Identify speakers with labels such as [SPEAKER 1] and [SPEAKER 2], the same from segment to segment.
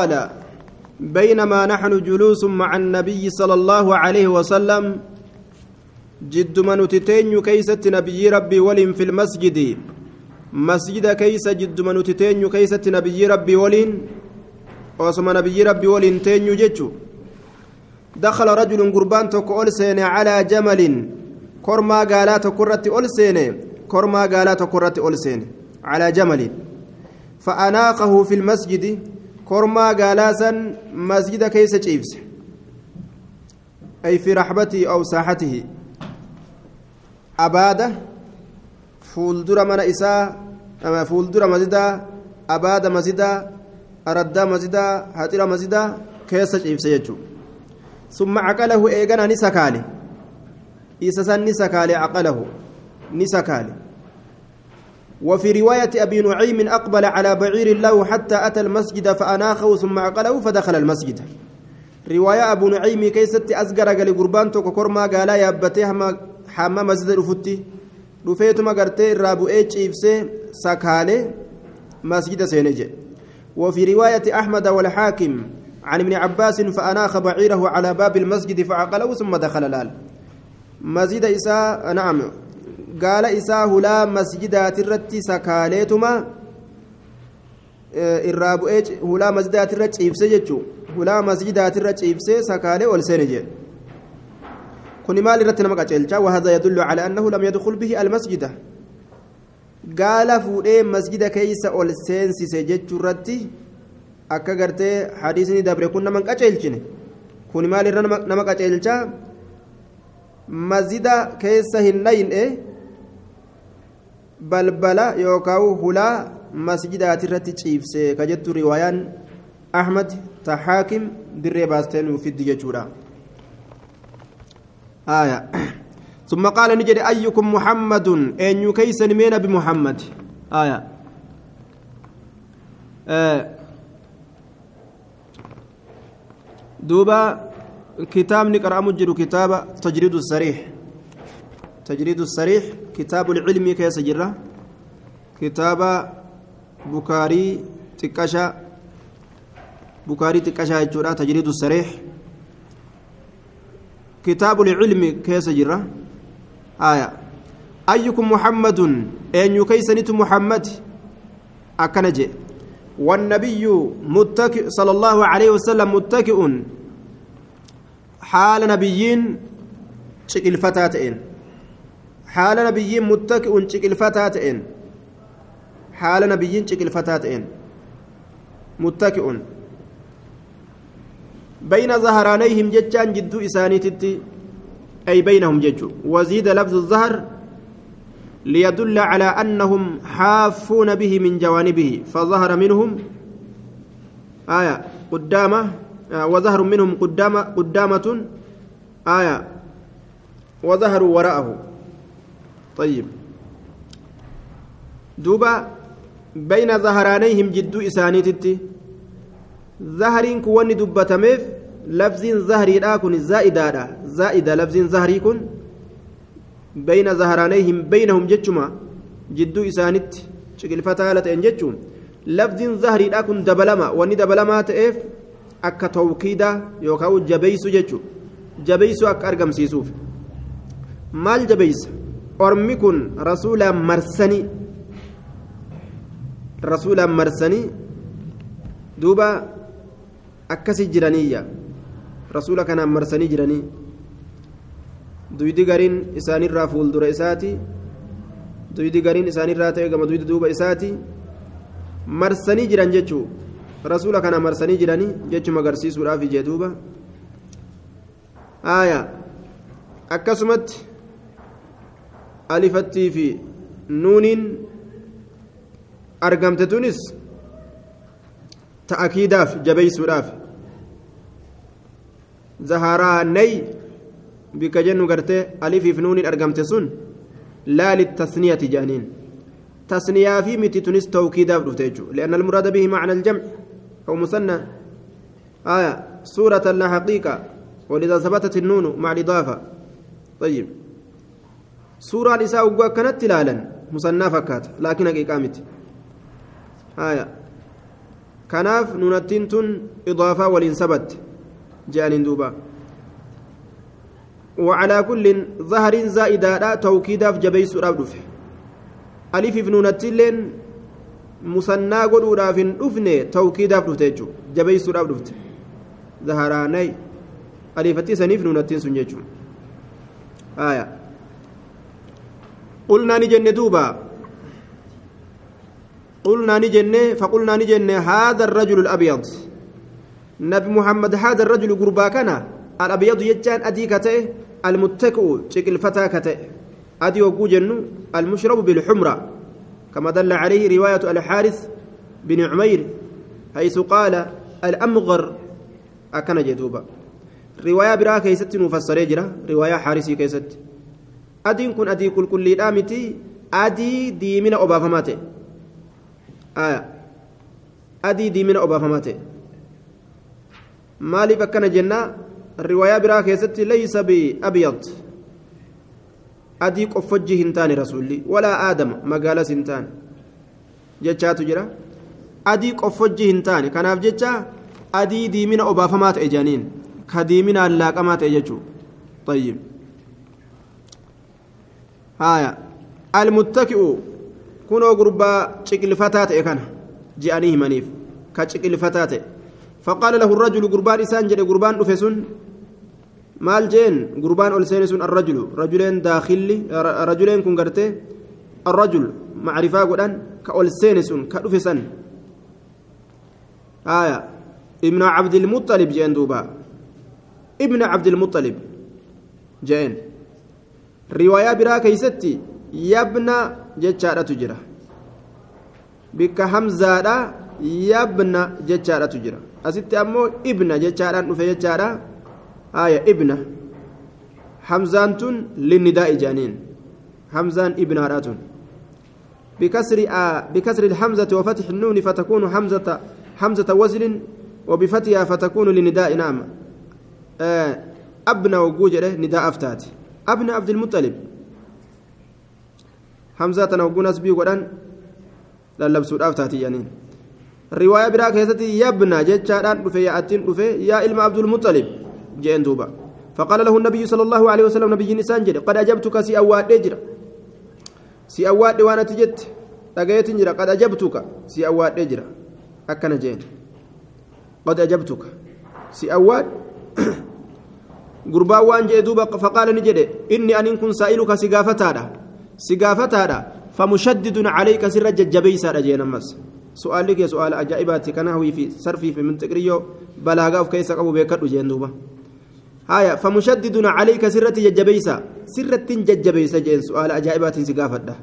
[SPEAKER 1] قال بينما نحن جلوس مع النبي صلى الله عليه وسلم جد من تتين كيسة نبي ربي ولين في المسجد مسجد كيس جد من تتين كيسة نبي ربي ولين وسم نبي ربي ولين تين جتشو دخل رجل قربان تقول سين على جمل كرما قالات كرة ألسين كرما قالات كرة ألسين على جمل فأناقه في المسجد كرما قالاسا مسجد كيس تشيفس أي في رحبته أو ساحته أبادة فولدر من إساء أما فولدر مزدا أبادة مزدا أردا مزدا هاتر مزدا كيس تشيفس يجو ثم عقله إيغانا نسكالي إسسا نسكالي عقله نسكالي وفي رواية أبي نعيم أقبل على بعير له حتى أتى المسجد فأناخه ثم عقله فدخل المسجد. رواية أبو نعيم كيست أزقر قال قربان توك كورما قال يا أبتي حما مسجد رفتي رفيتما قرتي الرابو إيش إفسي سكالي مسجد سينجي. وفي رواية أحمد والحاكم عن ابن عباس فأناخ بعيره على باب المسجد فعقله ثم دخل الآل مسجد إساء نعم. Gaala isaa hulaa masjidaatirratti sakaaleetuma irraa bu'ee hulaa masjidaatirra ciibse jechuun hulaa masjidaatirra ciibsee sakaalee ol seene jedhe kuni maal irratti nama qaceelcha wahada yadullu calaa annahu lam yadkul bihi almasjida gaala fuudhee masjida keeysa ol seensise jechuurratti akka gartee hadiisni dabre kun nama qaceelchine kuni maal irra nama qaceelcha masjida keessa hin nayin'e balbala yookaan hulaa masjidaatirratti ciibse ka jettu riwaayaan ahmad taxaakim dirree baastee nuuf fiddi jechuudha آية ثم قال نجد أيكم محمد أن يكيس من بمحمد آية آه دوبا كتاب نقرأ مجر كتاب تجريد الصريح تجريد الصريح كتاب العلم كيس جرة. كتاب بكاري تكشا بكاري تكشا يجورا تجريد الصريح. كتاب العلم كيس جرة. آية. أيكم محمد؟ أن يكيسنت محمد؟ أكنجي والنبي متكئ صلى الله عليه وسلم متكئ. حال نبيين شكل فتاتين حال نبيين متكئ شكل فتاتين حال نبيين شكل فتاتين متكئ بين ظهرانيهم جتان جدو إسانيتتي أي بينهم ججو. وزيد لفظ الظهر ليدل على أنهم حافون به من جوانبه. فظهر منهم آية قدامة آه وظهر منهم قدامة قدامة آية. وظهروا وراءه. طيب. دوبا بين ظهرانيهم جدو إسانيتتي. ظهرين كوني دبتميف لفظ ظهري لا كن زائدة زائدة لفظ ظهري كن بين ظهرانيهم بينهم جتشما. جدو إسانت شكل فتالة إن جتشم لفظ ظهري لا كن دبلما. وني دبلما تأف. akka tawkiida yookaan jabeessu jechuun jabeessu akka argamsiisuuf maal jabeessa ormi kun rasuulaan marsanii rasuulaan marsanii duuba akkasi jiraniyya rasuula kanaan marsanii jiranii duydi gariin isaanirraa fuuldura isaati duydi gariin isaanirraa ta'e gama duydi duuba isaati marsanii jiran jechuun. rasuula kana marsanii jiranii jechuma agarsiisuudhaaf ijee duuba aayaa akkasumatti alifattii fi nuuniin argamte tunis ta'akiidaaf jabeeysuudhaaf zaharaanay bika jennu gartee alifiif nuuniin argamte sun laa littasniyati jedhaniin tasniyaa fi miti tunis tawkiidaaf dhufte jechuudha li'anna almuraada bihi macna aljamci أو مثنى آية صورة لا حقيقة ولذا ثبتت النون مع الإضافة طيب الإساء وقوة كانت تلالا مثنى فكات لكن حقيقة مت آية kanaaf nuunattiin tun idaafaa waliin sabatte je'aniin duuba. وعلى كل ظهر زائدة توكيدا في جبيس رابدف ألف في نونتين مسنى قدودا في الأفن توكيدا في دفتجو جبيس رابدفت ظهراني ألفتي سنيف آية قلنا نجن دوبا. قلنا نجن فقلنا نجن هذا الرجل الأبيض. نبي محمد هذا الرجل قربا كان الأبيض يجان أدي كتئ المتكئ شكل فتى كتئ أدي وجن المشرب بالحمرة. كما دل عليه رواية الحارث بن عمير حيث قال الأمغر أكن جدوبا. رواية برا كيست مفسر جرا رواية حارثي كيست. adiin kun adii qulqulliidhaa miti. Adii diimina obaafamaa ta'e. Adii diimina obaafamaa ta'e. Maaliif akkana jenna riwaayaa biraa keessatti laysa biabyad adii qoffojji hin taane rasuulli. Walaa aadama magaalas hin taane. Jechaatu jira. Adii qoffojji hin taane. Kanaaf jecha adii diimina obaafamaa ta'e jaaniin. Ka diiminaan laaqamaa ta'e jechuu. Ayyib هايا المتكئ كنو غربا شكل فتاة كان جانيه منيف كشكل فتاة فقال له الرجل قربان إسان جد قربان أفسون maal jeen gurbaan ol seene sun arrajulu rajuleen daakilli rajuleen kun gartee arrajul macrifaa godhan ka ol seene sun ka dhufe san haya ibna cabdilmuxalib jeen duuba ibna cabdilmuxalib jeen riwaayaa biraa keeysatti yabna jechaadhatu jira. Bikka hamzaadha yabna jechaadhatu jira. Asitti ammoo ibna jechaadhaan dhufe jechaadha. آية ابنة حمزان للنداء جانين حمزان ابن هراتون بكسر آه بكسر الحمزة وفتح النون فتكون حمزة حمزة وزن وبفتحها فتكون للنداء نعم آه أبنى وجوجره نداء أفتات أبنى عبد المطلب. حمزة وجون أسبي ودان للبسود أفتاتي يعني. رواية براك هيستي يبنى جتشاران دفي يا أتين دفي يا إلما عبد المطلب. جين دوبا. فقال له النبي صلى الله عليه وسلم نبي نسان جد قد أجبتك سي أواد جرا سي أواد وأنا تجت لقيت جرا قد أجبتك سي أواد جرا أكن جين. قد أجبتك سي أواد. Gurbaa waan jee duuba faqaala ni jedhe inni anin kun saa'iluka si gaafataadha si gaafataadha famushaddidun calayka sirra jajjabeysaadha jeen ammas su'aalli kee su'aala ajaa'ibaati kanahwii fi sarfii fi minxiqriyyoo balaagaa of keessa qabu beekadhu jeen duuba haya famushaddidun calayka sirratti jajjabeysa sirrattin jajjabeysa jeen su'aala ajaa'ibaatiin si gaafadha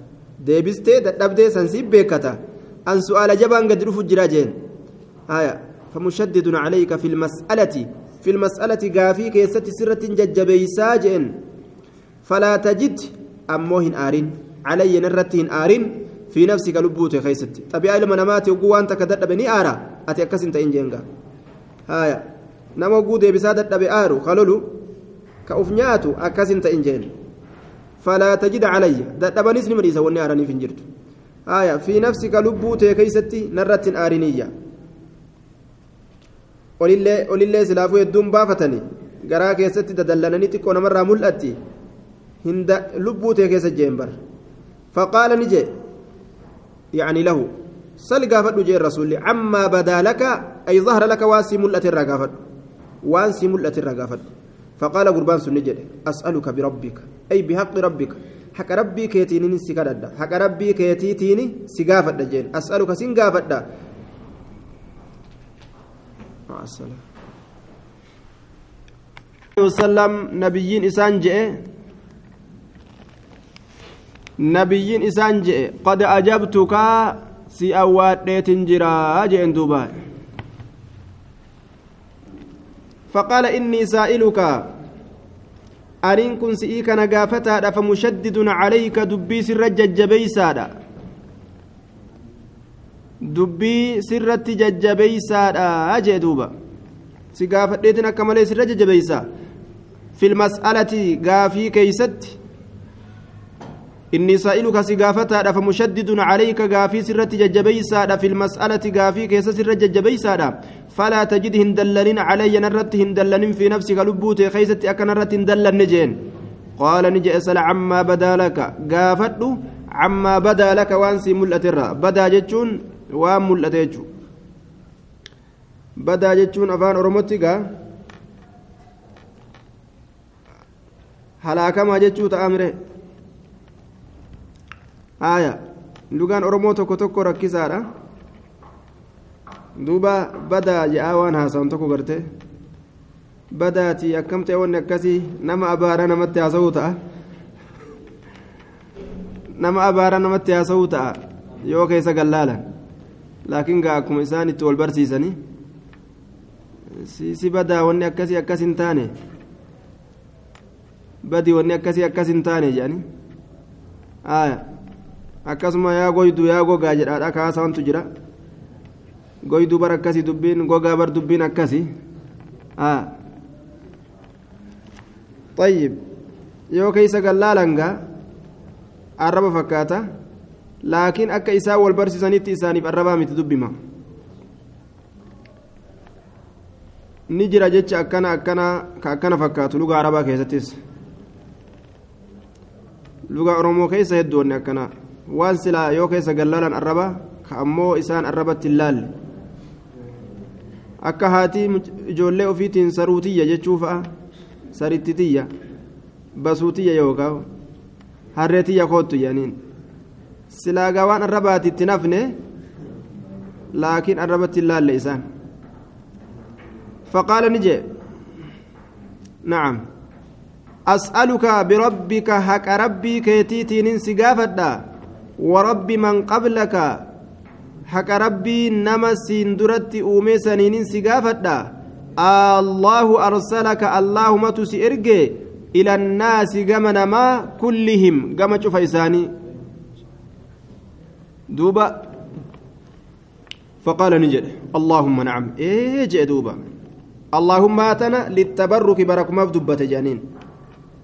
[SPEAKER 1] deebistee dadhabdee san siif beekata an su'aala jabaan gadi dhufu jira jeen haya famushaddidun calayka fi في المسألة قافي كيست سرة ججبيسا جئن. فلا تجد أموهن آرين. علي نرتهن آرين. في نفسك لبوت خيست. طبيعي لما نماتي وقوة أنت كدد بني آرا. أتي أكسن تين جنغا هايا. نما قود بسادة دبي آرو. خلولو. كأفنياتو أكسن تين جن فلا تجد علي. دبنيس نمريسا وني آراني فنجرت هايا. في نفسك لبوت خيستي نرتهن آرينية. Olillee silaafuu hedduun baafatanii garaa keessatti dadallananii xiqqoo namarraa mul'atti hinda lubbuu tee keessa jeen bar faqaala ni jee يعني له سل قافد جي الرسول عما بدا لك أي ظهر لك واسي ملة الرقافد وانسي ملة الرقافد فقال قربان سنجد أسألك بربك أي بحق ربك حق ربي كيتيني سكادة حق ربي كيتيني سقافد جين أسألك سنقافد مع السلامة وسلم نبيين إسان جئ. نبيين إسان جئ. قد أجبتك سي أواد تنجرا جئ دوبا. فقال إني سائلك أرين كن سئيك نقافتا فمشدد عليك دبي سر ججبيسادا dubbii sirratti jajjabeeysaadha jee duuba. Si gaafadheetin akka malee sirra jajjabeeysa. Fil mas'alati gaafii keeysatti. إني سائلك سقافتا فمشدد عليك غافي سرة ججبيسا في المسألة غافي كيس سرة ججبيسا فلا تجد هندلن علي نرت هندلن في نفسك لبوت خيست أكن نرت هندلن نجين قال نجي أسأل عما بدا لك غافت عما بدا لك وانسي ملأترا بدا جتشون وان ملأتيجو بدا جتشون أفان أرمتك هلاكما جتشو تأمره haya lugaan oromoo tokko tokko rakkisaadha duuba badaa je'aa waan haasa'an tokko garte badaati akkam ta'e wanni akkasii nama abaaraa namatti haasa'uu ta'a nama abaaraa namatti haasa'uu ta'a yoo keessa gallaalan gaa akkuma isaan itti wal barsiisanii si badaa wanni akkasii akkas hin taane badii wanni akkasii akkas hin taane jedhanii haya akkasuma yaa goyduu yaa gogaa jedhaadha kaasaantu jira goyduu bar akkasii dubbiin gogaa bar dubbiin akkasii طيب yoo keeysa gallaalangaa arraba fakkaata laakiin akka isaan wal barsiisanitti isaaniif arrabaa miti dubbima. Ni jira jecha akkana akkana ka akkana fakkaatu luga arabaa keessattis. Luga oromoo keessa hedduunni akkana. Waan silaa yoo keessa gallaalan arraba ka ammoo isaan arrabatti hin laalle. Akka haatii ijoollee ofiitiin saruutiyya jechuu fa'a? Sarittitiyya basuutiyya yookaan harreetiyya koottu jedhaniin silaagaa waan arrabaati itti nafne laakiin arrabatti hin laalle isaan. فقال نجي نعم أسألك بربك حق ربي كيتيتي ننسي قافدا ورب من قبلك حق ربي نما سندرت أومي سنين سقافتا الله أرسلك اللهم تسئرجي إلى الناس جمنا ما كلهم جمع فيساني دوبا فقال نجد اللهم نعم. إيه جئ دوبا. اللهم آتنا للتبرك بركما بدبة جانين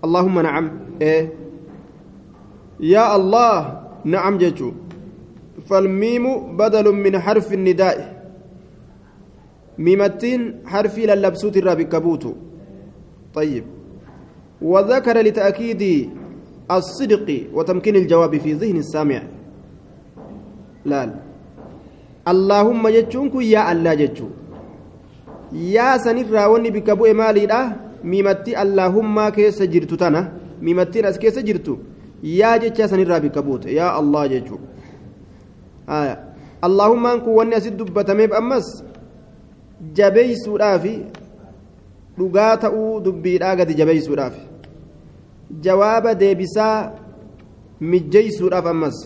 [SPEAKER 1] اللهم نعم. إيه. يا الله نعم جتو فالميم بدل من حرف النداء. ميمتين حرفي للبسوت الرابي كبوتو. طيب. وذكر لتأكيد الصدق وتمكين الجواب في ذهن السامع. laal allaahumma jechuun kun yaa allaa jechuu. Yaa sanirraa wanni bikka bu'e maaliidha? Miimatti allaahummaa keessa jirtu tana miimattiin as keessa jirtu yaa jecha sanirraa bikka buute yaa allah jechuu. Allaahummaan kun wanni asit dubbatameef ammas jabeeysuudhaaf dhugaa ta'uu dubbiidhaa gadi jabeeysuudhaaf jawaaba deebisaa mijjeeysuudhaaf ammas.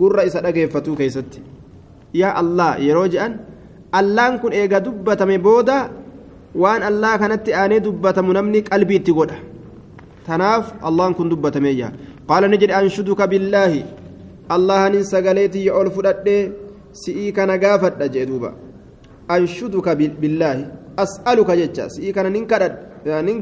[SPEAKER 1] Gurra isa dhageeffatuu keeysatti yaa allah yeroo je'an allaan kun eega dubbatame booda waan allah kanatti aanee dubbatamu namni qalbii itti godha tanaaf allaan kun dubbatameeyya قال نجد أنشدك بالله الله نن سقليتي يقول فدد سئي كان غافت جدوبا أنشدك بالله أسألك جتشا سئي كان ننكرد نن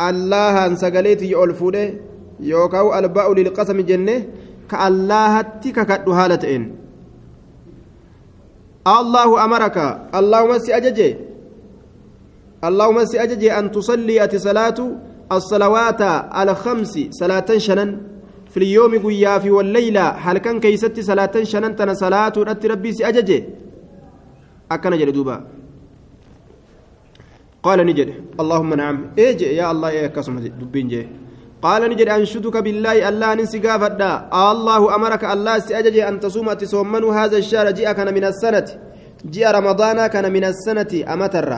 [SPEAKER 1] غافت بالله آية الله أن سقليتي يقول فدد يوكاو الباء للقسم جنة كالله تككد هالتين الله أمرك اللهم سأججي اللهم سأججي أن تصلي أتي صلاة الصلوات على خمس صلاة شنن في اليوم قيا في والليلة هل كان كيست صلاة شنن تنا صلاة ربي سأججي أكن جلدوبا قال نجد اللهم نعم أجي يا الله يا كسم دبين جي قال نجد أنشدك بالله الله ننسي قافدا الله أمرك الله سأججي أن تصوم تصومن هذا الشهر جاء كان من السنة جاء رمضان كان من السنة أمتر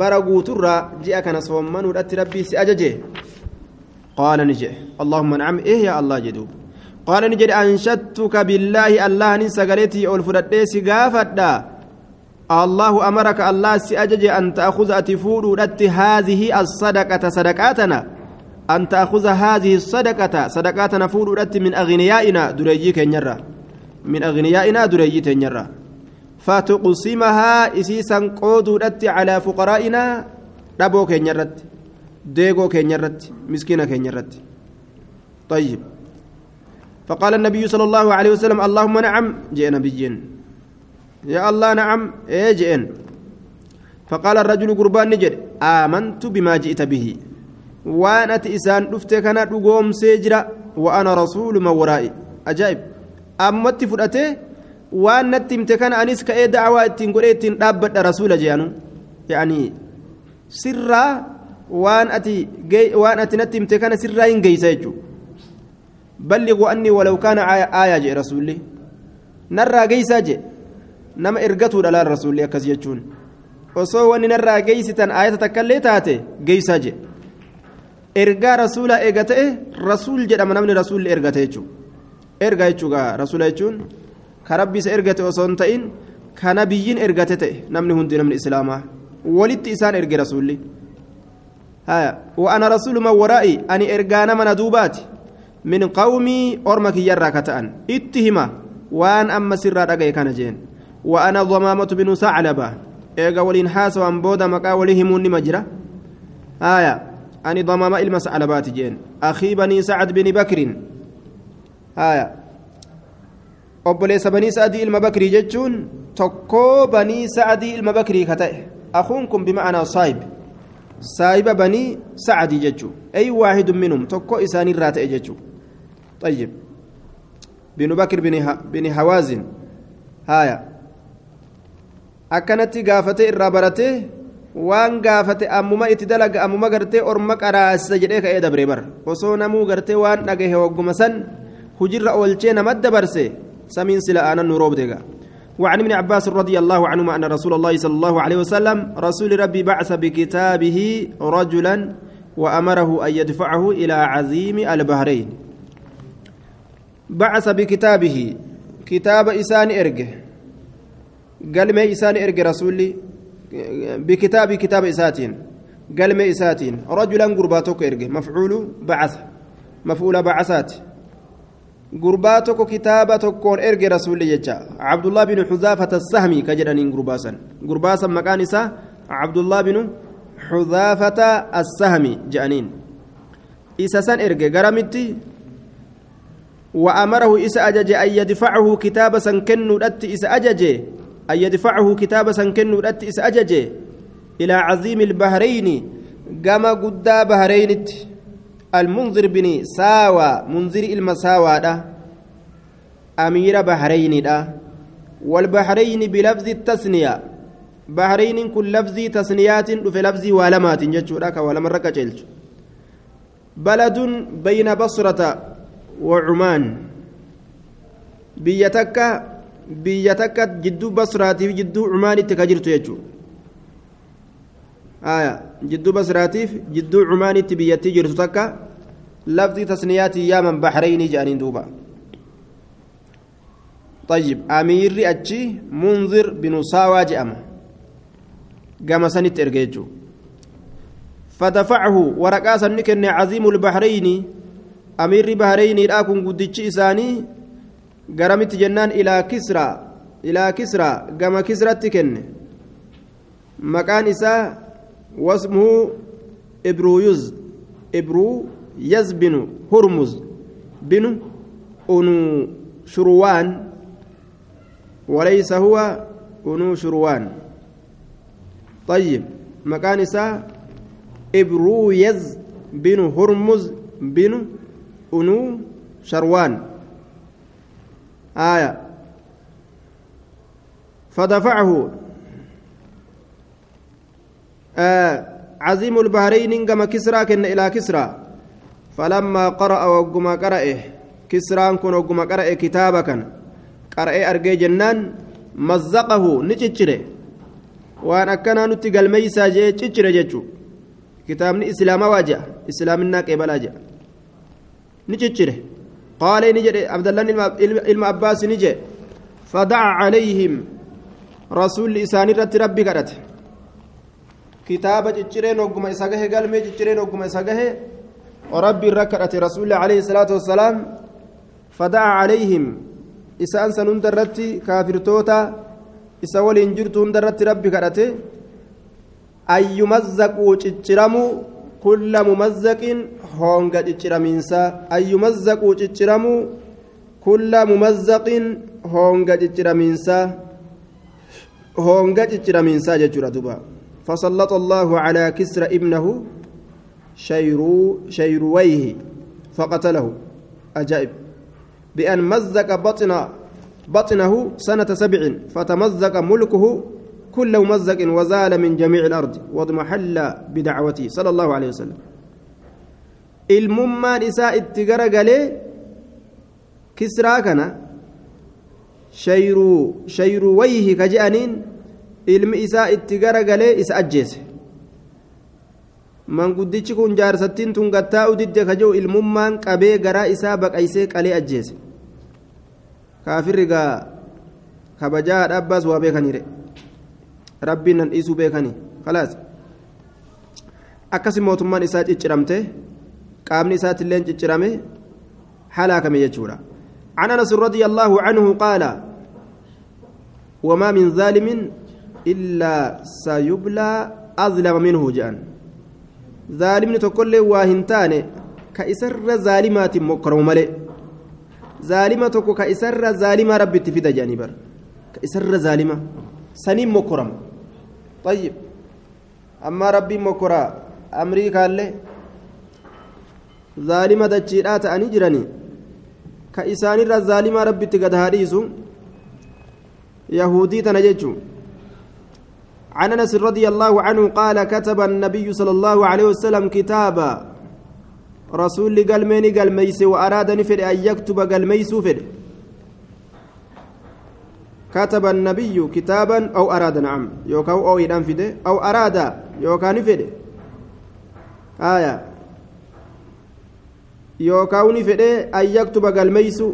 [SPEAKER 1] bara guuturraa ji'a kana soommanuudhatti rabbii si ajaje qaala ni jedhe allahumma nacam eh yaa allah jedhu qaala ni jedhe anshadtuka billaahi allah nin sagaleetii allah si ajaje an ta'khudha ati fuudhuudhatti haadhihi assadaqata sadaqaatana an ta'khudha haadhihi sadaqata sadaqaatana fuudhuudhatti min agniyaa'ina dureeyyii keenyarra min agniyaa'ina dureeyyii teenyarra فتقسمها إسيسا قودودت على فقرائنا دبو كينيرت deegoo keenya irratti miskiina keenya irratti طيب فقال النبي صلى الله عليه وسلم اللهم نعم جاء نبيين يا الله نعم ايه جئن فقال الرجل قربان نجد آمنت بما جئت به waan ati isaan dhufte kana dhugoomsee jira wa'ana rasuulu man waraa'i ajaa'ib ammatti fudhatee waan natti himte kana anis ka'ee da'awaa ittiin godhee ittiin dhaabbadha rasuula jeanu yaanii sirraa waan ati waan ati natti himte kana sirraa hin geeysa jechuudha balliquu annii walaw kaana aayaa jee rasuulli narraa geeysaa jee nama ergatuudha laal rasuulli akkas jechuun osoo wanni narraa geeysitan aayata takkaillee taate geeysaa jee ergaa rasuulaa eega ta'e rasuul jedhama namni rasuulli ergate jechuudha erga jechuudha rasuula jechuun ka rabbi isa ergate osoo hin ta'in kana biyyiin ergate ta'e namni hundi namni islaamaa walitti isaan erge rasuulli وأنا رسول من ورائي أني إرجانا من دوبات من قومي أرمك يرى كتأن اتهما وأن أما سر رقي كان جين وأنا ضمامة بن ثعلبة إيجا ولين حاس وأن بودا مكا وليهمون مجرى آية أني ضمام المسألة بات جين أخي بني سعد بن بكر آية sa'adii ilma bakrii jechuun tokkoo banii sa'adii ilma bakrii ka ta'e akuun kun bima'anaa saayib saayiba banii sa'adii jechuu ay waahidun minhum tokko isaanirraa ta'e jechuu طيب بن بكر بن بن حوازن هايا akkanatti gaafatee irraa baratee waan gaafate ammuma itti dalaga ammuma gartee orma qaraasisa jedhee ka'ee dabre bar osoo namuu gartee waan dhagahe wagguma san hujirra oolchee namatti dabarse سمين سلا أنا نروب دقا وعن ابن عباس رضي الله عنهما أن رسول الله صلى الله عليه وسلم رسول ربي بعث بكتابه رجلا وأمره أن يدفعه إلى عزيم البحرين بعث بكتابه كتاب إسان إرجه ما إسان إرجه رسولي بكتاب كتاب إساتين قال ما إساتين رجلا قرباتك إرجه مفعول بعث مفعول بعثات gurbaa tokko kitaaba tokkoon erge rasuulli jecha abdullah bin xuzaafata sahmi ka jedhaniin gurbaasan gurbaasan maqaan isaa abdullah bin xuzaafata assahmi jedhaniin isa san erge garamitti وأمره إسا أجج أن يدفعه كتاب سنكن إسا أجج أن يدفعه كتاب سنكن رت إسا أجج إلى عظيم البحرين قام قدا بحرين المنذر بن ساوى منذر المساوى ده أمير بحرين ده والبحرين بلفظ التثنية بحرين كل لفظ تثنيات في لفظ ولمات جتشوراك ولم ركجلج بلد بين بصرة وعمان. بيتك بيتك جدو بصرة جدو عمان تكجرت يجو آية جدو بصراتيف جدو عماني تبيتي جرتو تكا لفظ تسنيات يا من بحرين جانين دوبا طيب أمير أتشي منذر بن ساوى جأمه قام سنت إرجيجو فدفعه ورقاسا نكن عظيم البحرين أمير بحرين الآكم قدتش إساني جنان إلى كسرى إلى كسرى قام كسرى تكن مكان إساه واسمه إبرويز إبرو يز بن هرمز بن أنو شروان وليس هو أنو شروان طيب مكان إسا إبرو يز بن هرمز بن أنو شروان آية. فدفعه. آه عظيم البحرين كما كسرى كن إلى كسرى. فلما قرأ وقما قرأه كسرى كن وقما قرأ كتابا كان قرأ أرجي جنان مزقه نتشره وأن أكنا نتي قلميسا جي تشره جيتشو. كتابني إسلام واجه إسلامنا قبل أجا نتشره قال نجد عبد الله fadaca calayhim rasuulli isaanii irratti rabbi kadhate kitaaba ciccireen ogguma isa gahe galmee ciccireen ogguma isa gahe rabbi irra kadhate rasuulli alayhi salaatu wassalaam fadaca calayhim isaan san hunda irratti kaafirtoota isa waliin jirtu hunda irratti rabbi kadhate ayyumazzaquu cicciramuu كل ممزق تشرمينسا أي يمزق تشرمو كل ممزق هونغا تشرمينسا هونغا تشرمينسا ججورا دوبا فسلط الله على كسر ابنه شيرو شيرويه فقتله أجائب بأن مزق بطن بطنه سنة سبع فتمزق ملكه كل ممزق وزال من جميع الأرض واضمحل بدعوته صلى الله عليه وسلم ilmummaan isaa itti garagalee kisraa kana shayruu shayruwayhi ka je'aniin ilmi isaa itti garagalee isa ajjeese. Manguddichi kun jaarsattiin tun gattaa'u didde ka jiru ilmummaan qabee garaa isaa baqaysee qalee ajjeese. Kaafirri gaa kabajaa dhaabbaas waa beekaniire. Rabbiin nan dhiisuu beekanii. Kalaas akkasi mootummaan isaa cicciramte qaamni isaatiillee ciccirame halaakame jechuudha عن انس رضي الله عنه قال وما من ظالم الا سيبلى اظلم منه جان hin taane ka isarra zaalimaati mokkaramu malee zaalima tokko ka isarra zaalima rabbitti fida jedhanii bara ka isarra zaalima saniin mokkorama طيب أما ربي مكرا أمريكا اللي ظالمة دجيرا تأني جراني كإسان الظالمة ربي تقد هاريسو يهودي تنججو عن انس رضي الله عنه قال كتب النبي صلى الله عليه وسلم كتابا رسول قال ميني قال ميسي واراد نفر ان يكتب قال ميسو فر كتب النبي كتابا أو اراد نعم يوكاو أو يدان أو اراد يوكا نفده آية يوكاو نفده ان يكتب قال ميسو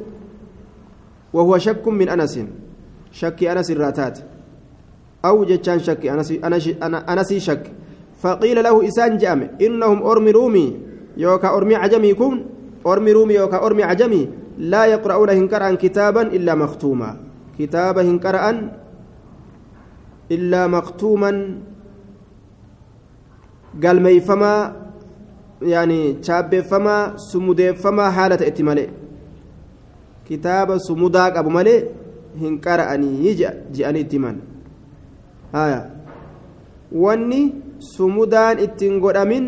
[SPEAKER 1] وهو شك من انس شك انس الراتات أو جتان شك أنسي شك فقيل له إسان جام إنهم أرمي رومي يوكا أرمي عجمي كون أرمي رومي يوكا أرمي عجمي لا يقرؤون هنكرا كتابا إلا مختوما كتابا هنكرا إلا مختوما قال ميفما يعني فما سمود فما حالة اتمالي كتاب سموداك أبو مالي هنكرا أني يجي جاني اتمان haya wanni sumudaan ittiin godhamin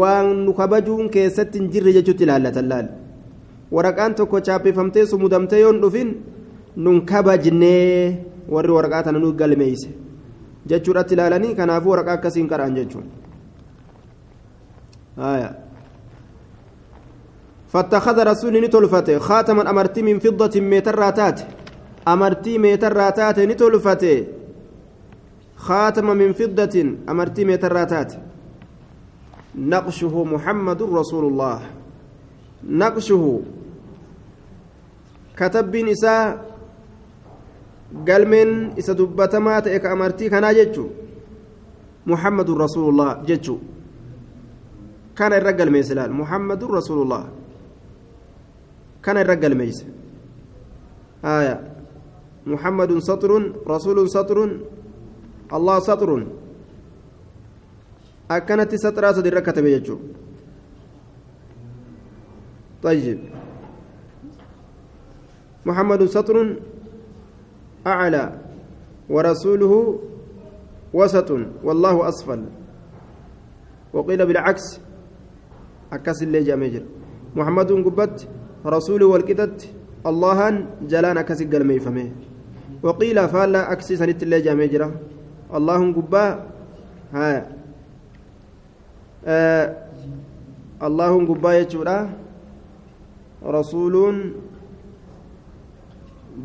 [SPEAKER 1] waan nu kabajuun keessatti hin jirre jechuutti ilaallatan laal waraqaan tokko chaappeffamtee sumudamtee yoon dhufin nun kabajnee warri waraqaa tana nu galmeeyse jechuudhatti ilaalanii kanaafuu waraqaa akkasiin qara'an jechuun haya فاتخذ رسول نتلفته خاتما أمرتي من فضة ميتر راتات. أمرتي ميتر راتات نتلفته خاتم من فضة أمرتي متراتات نقشه محمد رسول الله. نقشه. كتب نساء قلمن إسا دبتما تأك أمرتي كان جتشو محمد رسول الله جتشو كان الرجل ميسلال محمد رسول الله. كان الرجل ميس آية. محمد سطر رسول سطر الله سطر. أكنت سطرا صدر كتب يجو طيب. محمد سطر أعلى ورسوله وسط والله أسفل. وقيل بالعكس. اللي جامجر محمد قبت رسوله والكتت الله جلان أكس قلمي فمه وقيل فالا أكسي سنت اللي جامجره اللهم قبا ها. آه اللهم قبا يجورا. رسول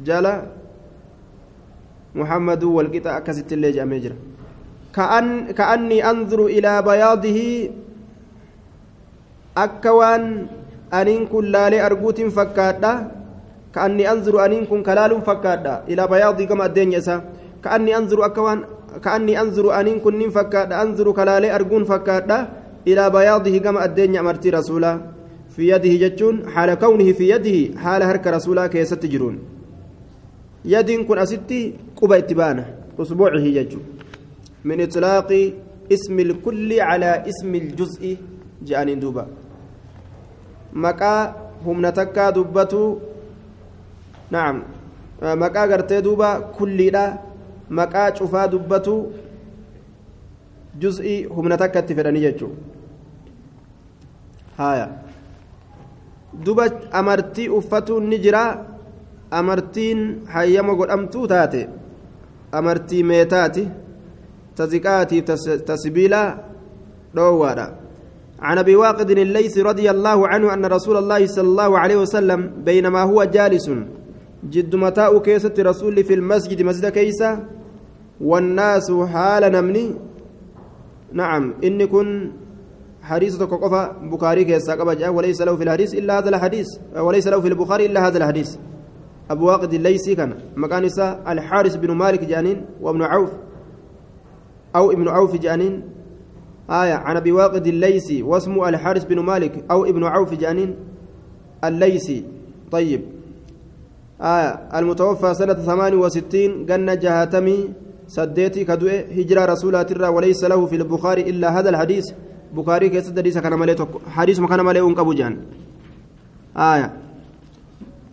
[SPEAKER 1] جلا. محمد والقطع أكست اللي جامجرا كأن كأني أنظر إلى بياضه أكوان أنين كن لالي أرجوت فكادا كأني أنظر أنين كن كلال فكادا إلى بياضي كما الدين يسا كأني أنظر أكوان كأني أنظر أنين كن فكادا أنظر كلالي أرجون فكادا إلى بياضه كما الدين أمرتي رسولا في يده جتون حال كونه في يده حال هرك رسولا كيست تجرون يد كن أستي قبى اتبانه أسبوعه جتون من إطلاق اسم الكل على اسم الجزء جاني دوبا maqaa humna takkaa dubbatu naam maqaa gartee duuba kulliidha maqaa cufaa dubbatu juz'ii humna takka itti fedhani jechuun. Haaya. Duba amartii uffatuun ni jira amartiin hayyama godhamtuu taate amartii meetaati taziqaatiif tasbiilaa dhoowwaadha. عن أبي واقد الليث رضي الله عنه أن رسول الله صلى الله عليه وسلم بينما هو جالس جد متاء كيسة رسول في المسجد مسجد كيسة والناس حال نمني. نعم إني كن حديث تكوكفا بخاري كيسا قبجا وليس له في الحديث إلا هذا الحديث وليس له في البخاري إلا هذا الحديث. أبو واقد الليثي كان مكان الحارس بن مالك جانين وابن عوف أو ابن عوف جانين. آية عن أبي واقد الليثي واسمه الحارث بن مالك أو ابن عوف جانين الليثي. طيب. آية المتوفى سنة ثمان وستين قلنا جهاتمي سديتي كدوء هجرة رسولات الرا وليس له في البخاري إلا هذا الحديث. بخاري كيس حديث كان مالي حديث مكان مالي أنقبو جان. آية.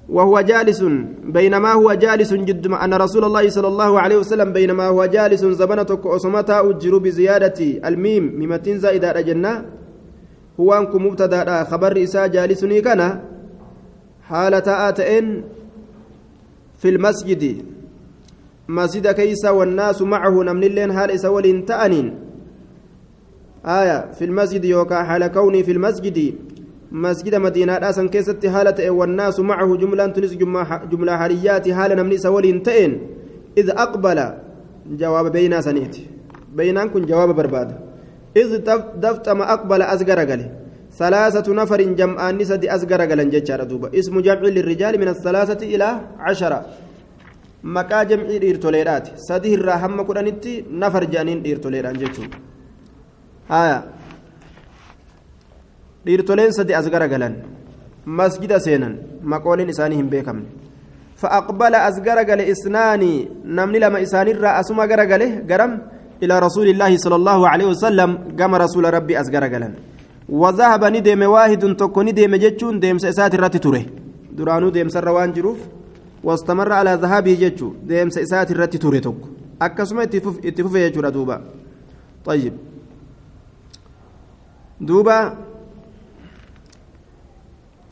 [SPEAKER 1] وهو جالس بينما هو جالس جد أن رسول الله صلى الله عليه وسلم بينما هو جالس زبنتك أصمتا أجر بزيادة الميم ممتين زائدة جنة. هو أنكم مبتدأ خبر إساء جالسني كان حالة آتئن في المسجد. مسجد كيس والناس معه نمن اللين هال إسا ولين تأنين. آية في المسجد يوكا حال كوني في المسجد. مسجد مدينة أسن كيست حالة والناس معه جملة تنس جملة حريات حالة نمني سولين تئن. إذ أقبل جواب بين سنيت بينان كن جواب برباد. إذ دفت ما أقبل أزقر قلي ثلاثة نفر جمعان نسد أزقر قلن ججار دوبا اسم جمع للرجال من الثلاثة إلى عشرة. مكا جمع إيرتوليرات سده الرحمة كرانتي نفر جانين إيرتوليران ججو آية. Dhiirtoleen sadi as garagalan masjida seenan maqooleen isaanii hin beekamne. فأقبل أزجر قال إسناني نمني لما إساني رأسما قرقله قرم إلى رسول الله صلى الله عليه وسلم قام رسول ربي أزجر قال وذهب ندم واحد تكو ندم جتشون ديم سيسات الرات تره ديم سر وان جروف واستمر على ذهابه جتشو ديم سيسات الرات تره تك أكسما اتفوف يجور دوبا طيب دوبا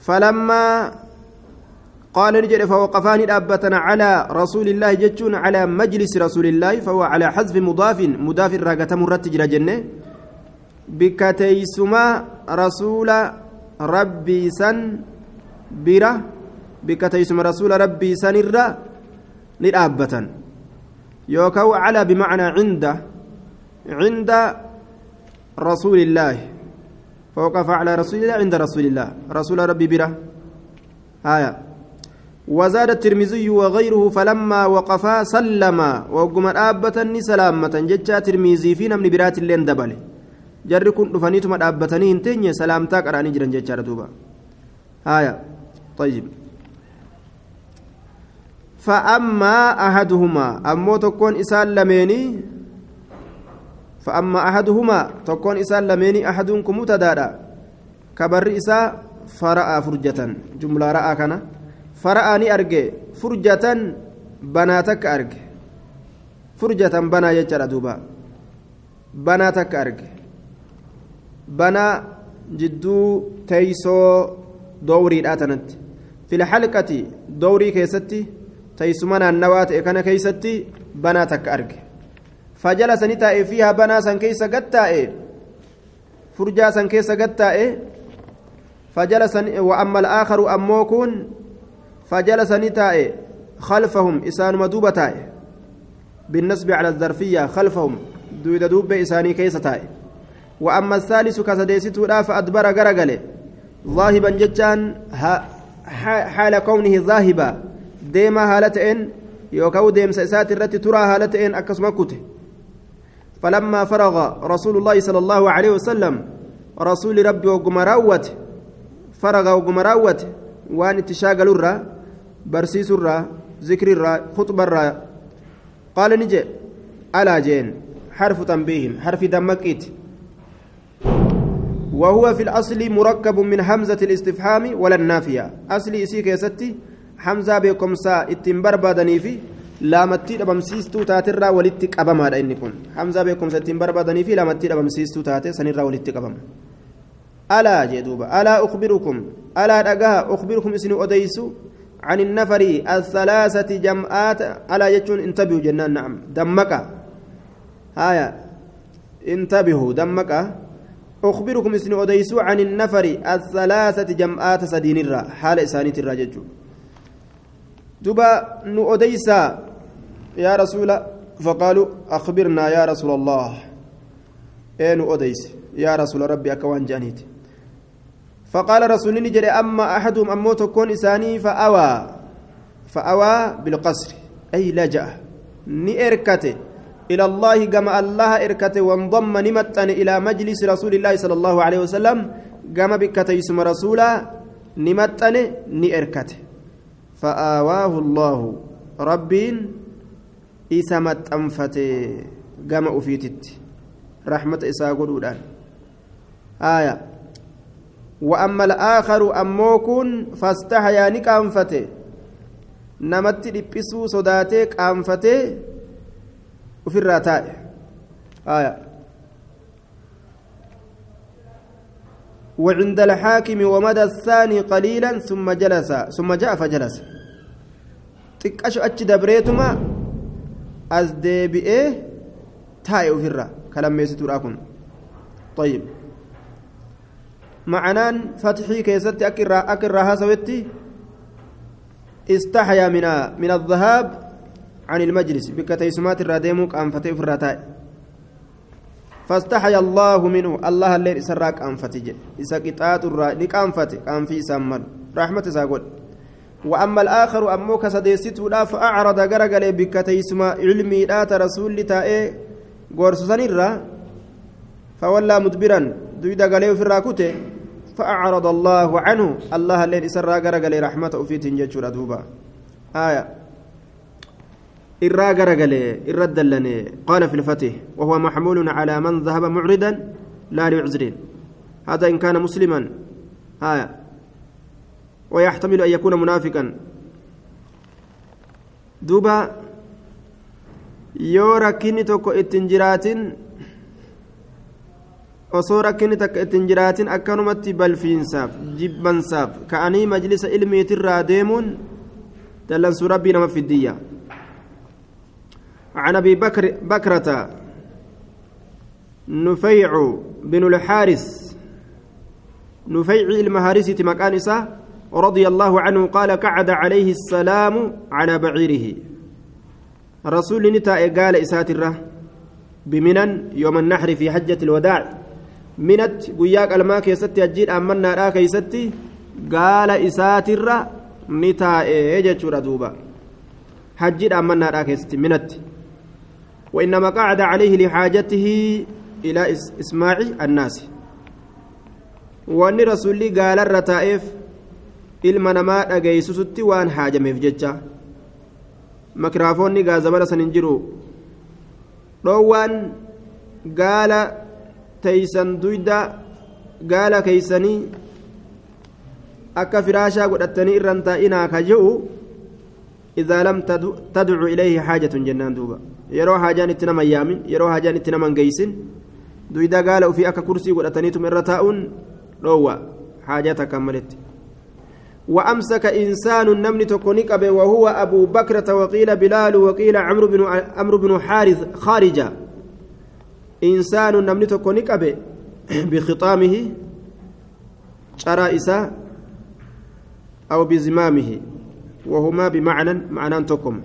[SPEAKER 1] فلما قال نجد فوقفان أبتنا على رسول الله جتون على مجلس رسول الله فهو على حذف مضاف مضاف راقة مرت جنة. بكتيسما رسول ربي سن بره بكتيسما رسول ربي سن الرا للأبة يوكو على بمعنى عند عند رسول الله. فوقف على رسول الله عند رسول الله. رسول ربي بره آية. وزاد الترمذي وغيره فلما وقفا سلم. وقم آبتني سلامة جتشا ترمذي في نمن برات اللين دبله جر كن دفنيتم آبتني هنتين سلامتك أراني جرن جتشا دوبا آية. طيب. فأما أحدهما أمو تكون إسال لميني فأما أحدهما تكون إسال لميني أحدكم متدادا كبر إسا فرأى فرجة. جملة رأى كان. فرأى ني أرجع. فرجة بناتك أرجع. فرجة بنا يجرى دوبا. بناتك أرجع. بنا جدو تيسو دوري الآتنت. في الحلقة دوري كيستي تيسمنا النوات كان كيستي بناتك أرجع. قتائي. فرجا سن كيس قتائي. فجلس وأما الآخر أموكون فجلس نتائي. خلفهم إسان مدوبتائي بالنسبة على الظرفية خلفهم دويد دوب إساني كيس وأما الثالث كسديست لا فأدبر غرغله ذاهبا جتان حال كونه ذاهبا ديما هالتين يوكاو ديم سيسات الرتي ترى هالتين أكسما كته فلما فرغ رسول الله صلى الله عليه وسلم رسول ربي وقم راوت فرغ وقم راوت وان اتشاغل الرا برسيس الرا ذكر الرا خطب الرا قال نجي ألا جين حرف تنبيه حرف دمكيت. وهو في الأصل مركب من همزة الاستفهام ولا النافية. أصلي إسيك يا ستي حمزة بكم سا اتنبر بادني في دبمسيستو تاترا ولتك أبما إني كن حمزة بكم سا اتنبر بادني في لامتي دبمسيستو تاتي سنرا ولتك أبما ألا جدوبا ألا أخبركم ألا أجاها أخبركم اسنو أديسو عن النفر الثلاثة جمعات ألا يجون انتبهوا جنان نعم دمك هايا انتبهوا دمك أخبركم اسن أديسو عن النفر الثلاثة جمعات سدين الرا حال دبا نو أديسا يا رسول فقالوا أخبرنا يا رسول الله. أين أديس يا رسول ربي أكوان جانيت. فقال رسول نجري أما أحدهم أمو تكون إساني فأوى. فأوى بالقصر. أي لجأ نئركته إلى الله كما الله إركته وانضم نمتن إلى مجلس رسول الله صلى الله عليه وسلم. كما بكته اسم رسولا نمتن نئركته فآواه الله ربين إسمت أنفته كما أفيتت. رحمة إساء قدودان. آية. وأما الآخر أموكن فاستحيا نكانفته نمت لبسو صداتك أنفته. ofirraa taa'e وعند الحاكم ومدى الثاني قليلا ثم جلس ثم جاء فجلس. تكأش أتش دبريتما أزديبئه تاي وفرا كلام يستر أكون طيب. معنان فتحي كيست أكرا أكرا سويتي استحيا من من الذهاب عن المجلس بك تيسمات الراديموك أنفتي في الرتاء فاستحيا الله منه. الله الليل سراك أنفتي إسا قطعات الراديك أنفتي أن في سمال رحمة ساقول وأما الآخر أموك سديسته لا فأعرض قرقل بك تيسما علمي لا رسول تائي قرص سنرا فولى مدبرا. دويدا قليو في الراكوتي فأعرض الله عنه. الله الليل سرا قرقل رحمة في تنجج دوبا. آية. إرا غرغله إرا دلني قال في الفتح وهو محمول على من ذهب معرضا لا لعذر هذا إن كان مسلما آية ويحتمل أن يكون منافقا دوبا rakkinni tokko ittiin jiraatin osoo rakkinni takka ittiin jiraatin akkanumatti balfiinsaaf jibbansaaf ka'anii majlisa ilmiitirraa deemuun dallansuu rabbii nama fiddiyya عن أبي بكر بكرة نفيع بن الحارث نفيع المهارسة مكان رضي الله عنه قال قعد عليه السلام على بعيره. رسول نتا قال إساتره بمنن يوم النحر في حجة الوداع. منت قياك الماء كيستي أجيل أمنا لا كيستي قال إساتره نتا إيجا دوبا. حجي أمنا لا كيستي منت. وإنما قعد عليه لحاجته إلى إسماع الناس وأن رسولي قال الرتائف namaa dhageeysusutti waan haajameef jecha makiraafoonni gaazabara san hin jiru dhoowwaan gaala teeysan duyda gaala keeysanii akka firaashaa godhattanii irran taa'inaa ka je'u haajatun jennaan duuba yeroo haajaan itti nama yaamin yeroo haajaan itti nama geeysin duyda gaala ufii akka kursii godhataniituma irra taa'uun dhoowwa haajaa takkaan maletti وأمسك إنسان نمن تكونيك وهو أبو بكرة وقيل بلال وقيل عمرو بن عمرو بن حارث خارجا إنسان نمن تكونيك بخطامه شرائس أو بزمامه وهما بمعنى معنى تكم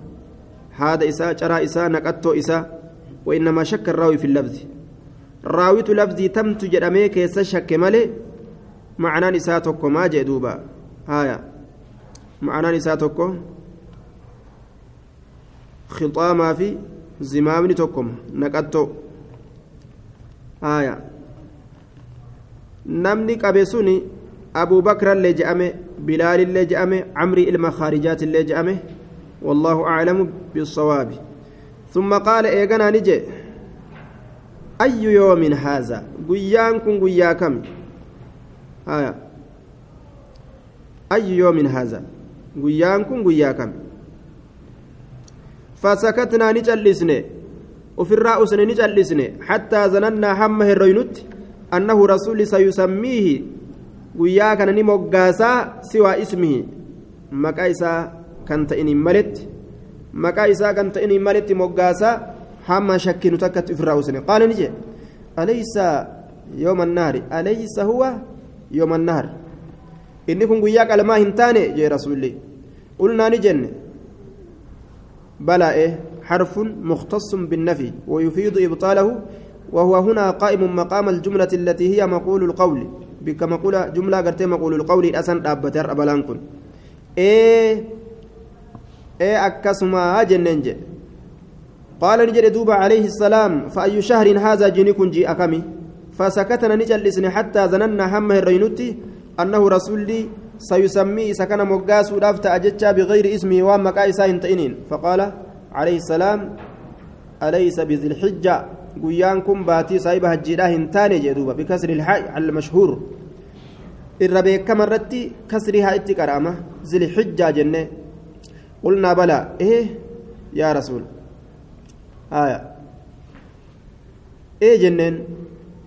[SPEAKER 1] هذا إساء شرى إساء نكتو إساء وإنما شك الراوي في اللفظ. راوية لفظي تم تجرمي كيس شك ملي معنى إساء تكم ما جدوبا هايا معنى نساء توكو خطاما في زمامني توكم نقطو هايا نمني قبسوني أبو بكر اللي جأمه بلال اللي جأمه عمري إلما خارجات اللي جأمه والله أعلم بالصواب. ثم قال إيقنا نجي. أي يوم هذا؟ قيان كن قيا آية. أي يوم هذا؟ قيان كن قيا كم؟ فسكتنا نجلسني. وفي الرأس نجلسني. حتى ظننا حمه الرينوت أنه رسول سيسميه. قيا كان نمقاسا سوى اسمه مكايسا كانت إني ملت مكايسا كانت إني ملت مقاسا حما شكي نتكت في الرأس قال نجي أليس يوم النهر أليس هو يوم النهر إني كن قيا قال ما هنتاني يا رسول الله قلنا نجن بلى إيه حرف مختص بالنفي ويفيد إبطاله وهو هنا قائم مقام الجملة التي هي مقول القول. بك مقول جملة قرتي مقول القول أسن أبتر أبلان كن. إيه إيه أكسما جننج. قال نجد دوب عليه السلام فأي شهر هذا جنيكم جي أكمي. فسكتنا نجلسني حتى ظننا همه الرينوتي أنه رسولي سيسمي سكن مقاس ودافت أجتشا بغير اسمه وما كايسا فقال عليه السلام أليس بذي الحجة؟ guyyaan kun baatii saahiba hajjiidhaa hin taane jee duuba bikasri ilhaa'i almashhuur. Irra beekama irratti kasrii haa itti qara'ama zilxijjaa jenne. Qulnaa balaa ee yaa rasuul. Haya ee jenneen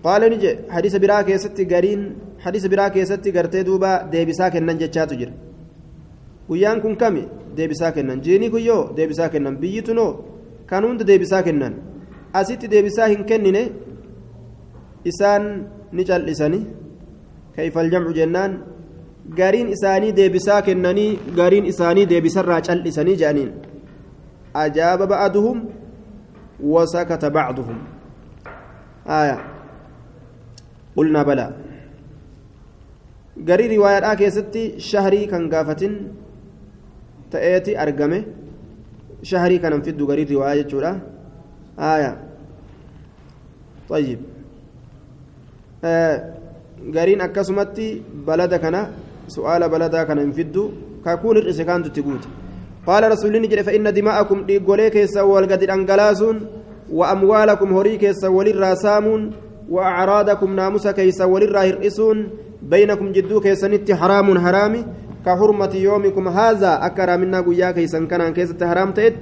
[SPEAKER 1] qaala ni jedhe hadiisa biraa keessatti gariin hadiisa biraa keessatti gartee duuba deebisaa kennan jechaatu jira. Guyyaan kun kami? Deebisaa kennan. Jiinii kun yoo deebisaa kennan. Biyyi tunoo kan hunda deebisaa kennan. Asitti deebisaa hin kennine isaan ni cal'isani kayfal jamcu jennaan gariin isaanii deebisaa kennanii gariin isaanii deebisarraa cal'isanii jedhaniin ajaaba ba'aduhum wasakata bacduhum aya qulnaa balaa garii riwaayaadhaa keessatti shahrii kan gaafatin ta'eeti argame shahrii kanan fiddu garii riwaayaa jechuudha آية. طيب. قرين آه. أكسمتي بلدك أنا سؤال بلدك أنا انفدو. كاكون الرئيسي كانت قال رسول الله فإن دماءكم لقوليك سوال قد الأنقلاس وأموالكم هريك سوال الرسام وأعرادكم ناموسك سوال الراه بينكم جدوك سنت حرام حرامي كحرمة يومكم هذا أكرم منا قياك سنكنا كيس تهرام تيت.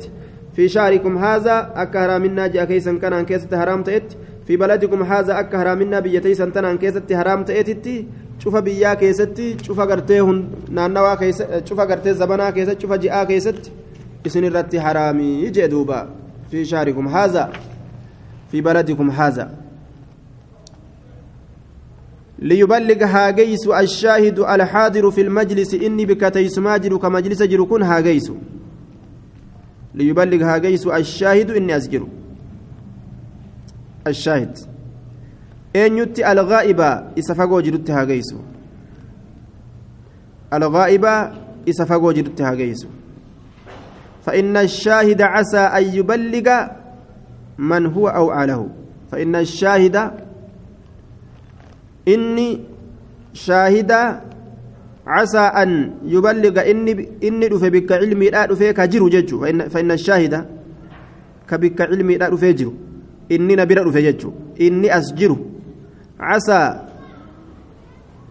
[SPEAKER 1] في شهركم هذا أكرا منا جاء كيسن كان كيسة حرام تئت في بلدكم هذا أكرا منا بيتي سنتنا كيسة حرام تئت شوف بيا كيست شوف قرتيه نانوا كيست شوف قرتيه زبنا كيست شوف جاء كيست اسن الرتي حرامي يجي دوبا. في شهركم هذا في بلدكم هذا ليبلغ هاجيس الشاهد الحاضر في المجلس إني بك تيسماجر كمجلس جركون هاجيس ليبلغ هاجيس الشاهد إني أسجر الشاهد. أن يتي الغائبة إسفقو جرت هاجيس الغائبة إسفقو جرت هاجيس فإن الشاهد عسى أن يبلغ من هو أوعى له فإن الشاهد inni shaahida casaa an yuballiga inni dhufe bikka cilmiidhaa dhufee ka jiru jechuu fainna shaahida ka bikka cilmiidhaa dhufee jiru inni na bira dhufe jechuu inni as jiru casaa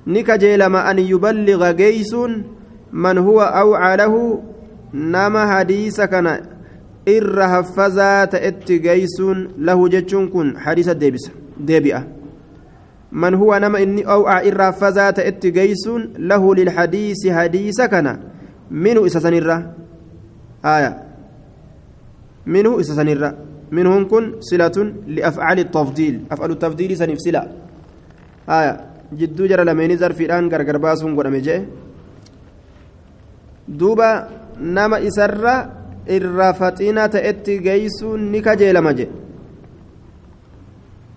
[SPEAKER 1] ni kajeelama an yuballiga geeysuun man huwa awcaa lahu nama hadiisa kana irra haffazaa ta'etti geeysuun lahu jechuun kun hadiisa deebi'a من هو نما إني أوعى إرى فزات اتجيسون له للحديث حديث كان منه إسسنرة آية. منه إسسنرة منهم كن صلة لأفعال التفضيل. أفعال التفضيل سنف صلة آية. جدو جرى لمن زر في الآن غرغر باسون قد أمجي دوبا نما إسرة إرى فتينة اتجيسون نكجي لمجي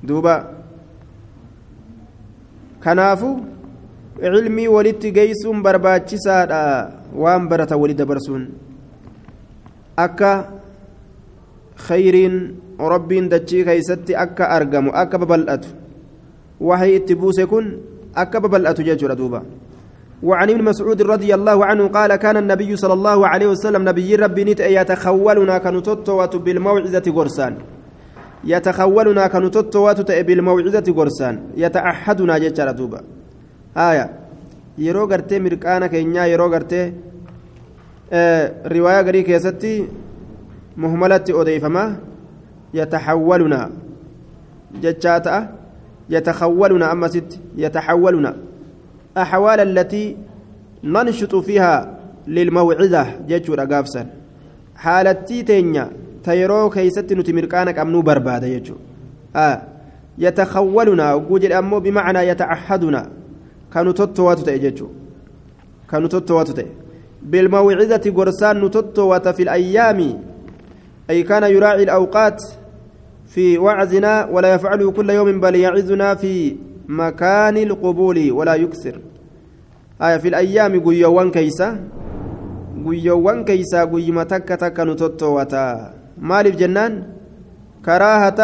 [SPEAKER 1] دوبا kanaafu cilmii walitti geessuun barbaachisaadha waan barata wali dabarsuun akka khayriin rabbiin dachii keeysatti akka argamu akka babal'atu waxay itti buuse kun akka babal'atu jechuudha duuba وعن ابن مسعود رضي الله عنه قال كان النبي صلى الله عليه وسلم نبي ربي نت يتخولنا كنتوتوة بالموعظة غرسان يتخولنا كنتوتوات بالموعظة قرسان يتعهدنا جتشارة دوبا آية yeroo gartee mirqaana keenyaa yeroo gartee riwaayaa garii keessatti muhmalatti odeeyfama yataxawwaluna jechaa ta'a يتخولنا أما ست يتحولنا أحوال التي ننشط فيها تيرو كيست نتمركانك أمنو بربادة يجو آه يتخولنا وجود أمو بمعنى يتعهدنا كانوا تتوات تأججو كانوا تتوات بالموعظة قرسان نتتوات في الأيام أي كان يراعي الأوقات في وعزنا ولا يفعله كل يوم بل يعزنا في مكان القبول ولا يكسر آية في الأيام قيوان كيسا قيوان كيسا قيمة تك تك جنان كراهة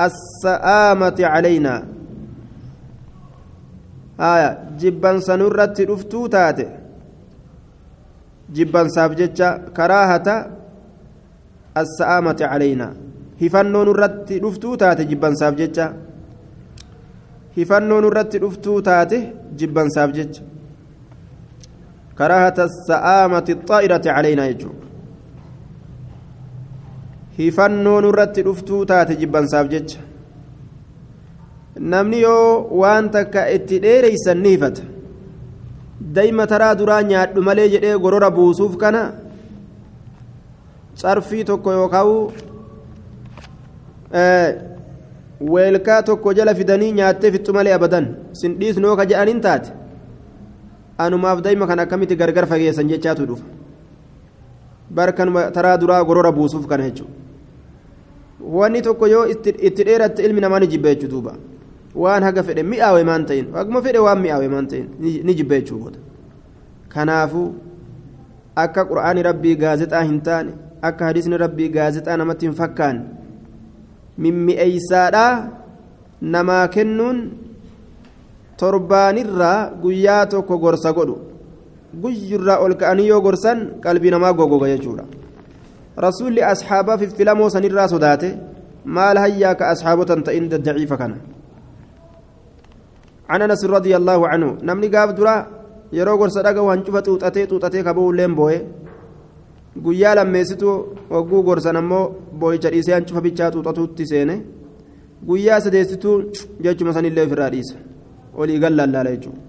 [SPEAKER 1] السآمة علينا آية جبان سنرت رفتو تاتي جبان سافجتشا كراهة السآمة علينا hifannoon irratti dhuftuu taate jibbansaaf jecha hifannoon irratti dhuftuu taate jibbansaaf jecha karaahata sa'aamati xaa'irati calaynaa jechuudha hifannoon irratti dhuftuu taate jibbansaaf jecha. Namni yoo waan takka itti dheereysan ni hifata dayma taraa duraa nyaadhu malee jedhee gorora buusuuf kana carfii tokko yookaan weelkaa tokko jala fidanii nyaattee fixxu malee abadan sin dhiisnoo ka jedhaniin taate anumaaf dayma kan akkamitti gargar fageessan jechaatu dhufa. Barkan taraa duraa gorora buusuuf kana jechuudha wanni tokko yoo itti dheeratte ilmi namaa ni jibba jechuudha duuba waan haga fedhe mi'aawe maan ta'in haguma fedhe waan mi'aawe maan ta'in ni jibba jechuudha kanaafuu akka qura'aani rabbii gaazexaa hin taane akka hadiisni rabbii gaazexaa namatti hin fakkaanne. mimmi'eeysaadha namaa kennuun torbaanirraa guyyaa tokko gorsa godhu guyyurraa ol ka'anii yoo gorsan qalbii namaa gogoga jechuudha rasuulli asxaabaa fiffilamoo sanirraa sodaate maal hayyaa ka asxaabotan ta'in daddaciifa kana عن انس رضي الله عنه نمني قاف درا يرو غرس دغا وان چوفا توتاتي توتاتي كبو لين بوي guyyaa lammeessitu wagguu gorsan ammoo boo'icha dhiisee hancufa bichaa xuuxatuutti seene guyyaa sadeessituu jechuma sanillee ofirraa dhiisa olii gallallaala jechuudha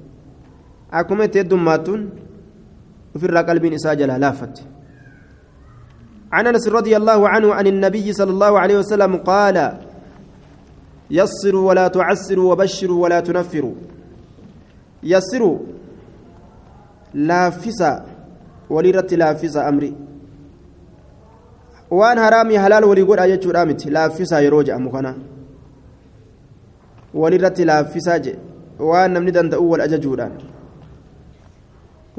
[SPEAKER 1] akkuma itti heddummaattuun ofirraa qalbiin isaa jalaa laaffatti عن انس رضي الله عنه عن النبي صلى الله عليه وسلم قال يسروا ولا تعسروا وبشروا ولا تنفروا يسروا لافسا ولرت لافسا امري jechuudha miti laaffisaa yeroo jedhamu kana walirratti laaffisaa jedhe waan namni danda'u wal ajajuudhaan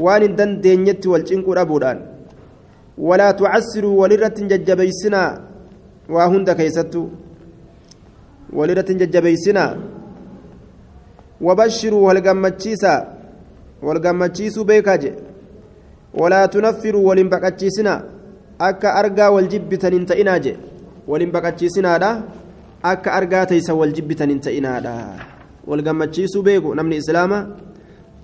[SPEAKER 1] waan hin dandeenyetti wal cinquu dhabuudhaan walaa tucassiruu walirratti hin jajjabeeysinaa waa hunda keeysattu walirratti hin jajjabeeysinaa wabashiruu walgammachiisaa walgammachiisuu beekaa jedhe walaa tunaffiruu walin baqachiisinaa akka argaa wal jibbitan hin ta'inaa je waliin baqachiisinaadha akka argaa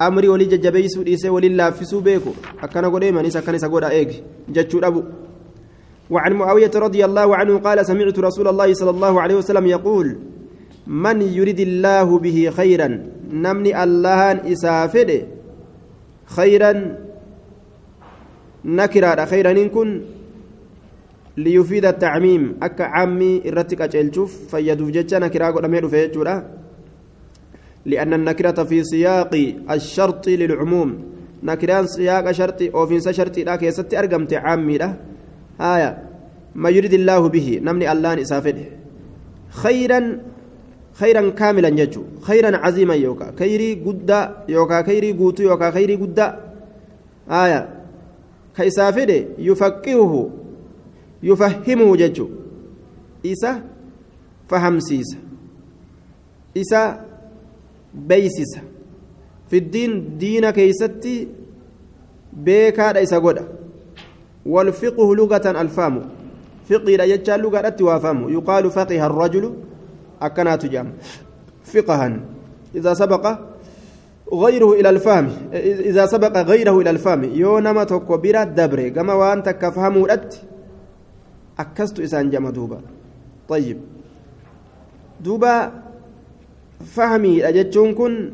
[SPEAKER 1] amrii walii jajjabeeysuu dhiisee waliin laaffisuu beeku akkana godhee manis akkan isa godha eegi jechuu dhabu وعن معاوية رضي الله عنه قال سمعت رسول الله صلى الله عليه وسلم يقول من يريد الله به خيرا نمني الله إسافد خيرا نكرا خيرا إن كن ليفيد التعميم أكا عمي إرتك أجلشوف فيدوف جتشانا كرا قدامي رفيتشورا لأن النكرة في سياق الشرط للعموم. نكران سياق شرط أو في شرط لا كيست أرقمت عامي له. آية. ما يريد الله به نمني الله إسافده خيرا خيرا كاملا يجو. خيرا عظيما يوكا. خيري قد يوكا خيري قوتو يوكا خيري قد آية. كيسافده يفقهه يفهمه ججو إسا فهمسيس إسا في الدين دين كيستي بيكا إسا قد والفقه لغة الفام fiqiidha jechaan lugaadhatti waafamu yuqaalu faqiha arrajulu akkanaatu jedhama fiqahan idaa sabaqa غيره إلى الفهم إذا سبق غيره إلى الفهم يو نما توكو بيرا دبري كما وأنت كفهموا أت أكست إسان جمع طيب دوبا فهمي أجتشون كن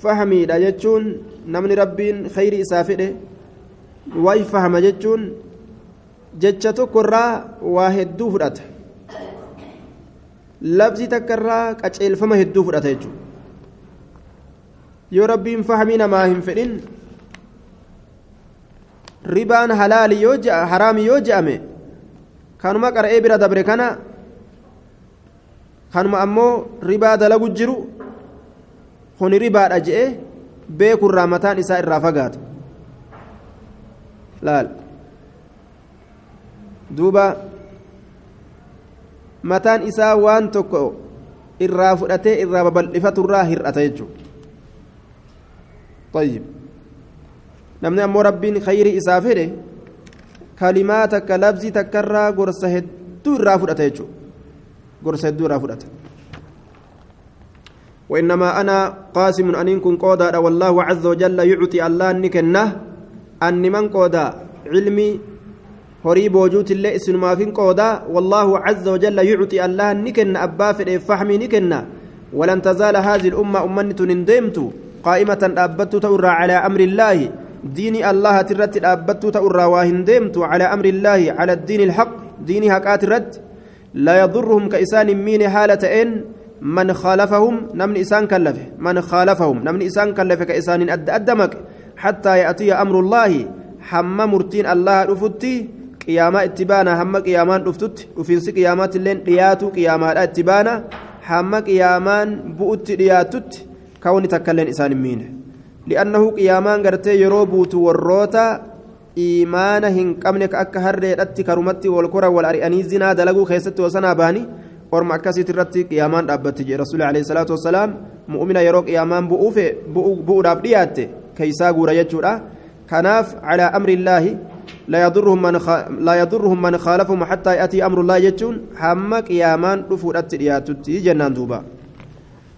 [SPEAKER 1] فهمي أجتشون نمني ربين خير إسافئه واي فهم أجتشون jecha tokkorraa waa hedduu fudhata labsi takkarraa qaceelfama hedduu fudhata jechuudha yoo rabbiin fahamii namaa hin fedhin ribaan halaali yoo haraami yoo je'ame kanuma qara'ee bira dabre kana kanuma ammoo ribaa dalagu jiru kuni ribaadha je'e beekurraa mataan isaa irraa fagaatu laal duuba mataan isaa waan tokko irraa fudhatee irraa babal'ifaturraa hir'ata jechuudha طيب namni ammoo rabbiin khayrii isaa fedhe kalimaa takka labsii takkarraa gorsa hedduu irraa fudhata jechuudha gorsa hedduu irraa fudhata وإنما أنا قاسم أن كن قودا والله عز وجل يعطي الله نكنه أن من قودا علمي isinumaafin qoodaa wallaahu caza wajalla yucxi allah ni kenna abbaa fedheef fahmii ni kenna walan tazaala haadhi lumma ummanni tun hin deemtu qaa'imatan dhaabbattuu ta'urraa calaa amri illaahi diinii allahati irratti dhaabbattuu ta'urraa waa hin deemtu calaa amri illaahi cala addiini ilhaq diinii haqaati irratti la yadurruhum ka isaan hin miine haala ta'een man khaalafahum namni isaan kallafe man khaalafahum namni isaan kallafe ka isaanin adda adda maqe xattaa ya'tiya amru illaahi hamma murtiin allaha dhufutti qiyaamaa itti baana hamma qiyaamaan dhuftutti dhufiinsi qiyaamaatti illee dhiyaatu qiyaamaadha itti baana hamma qiyaamaan bu'utti dhiyaatutti kawni takkailleen isaan hin miine li'annahu qiyaamaan gartee yeroo buutu warroota imaana hin qabne ka akka harreedhatti karumatti wal kora wal ari'anii zinaa dalaguu keessatti wasanaa baanii orma akkasiit irratti qiyaamaan dhaabbatti jee rasuuli alayhi salaatu wassalaam mu'mina yeroo qiyaamaan bu'uufe bu'uudhaaf dhiyaatte keeysaa guura jechuudha kanaaf calaa amri illaahi لا يضرهم من خ... لا يضرهم من خالفهم حتى يأتي أمر الله يجون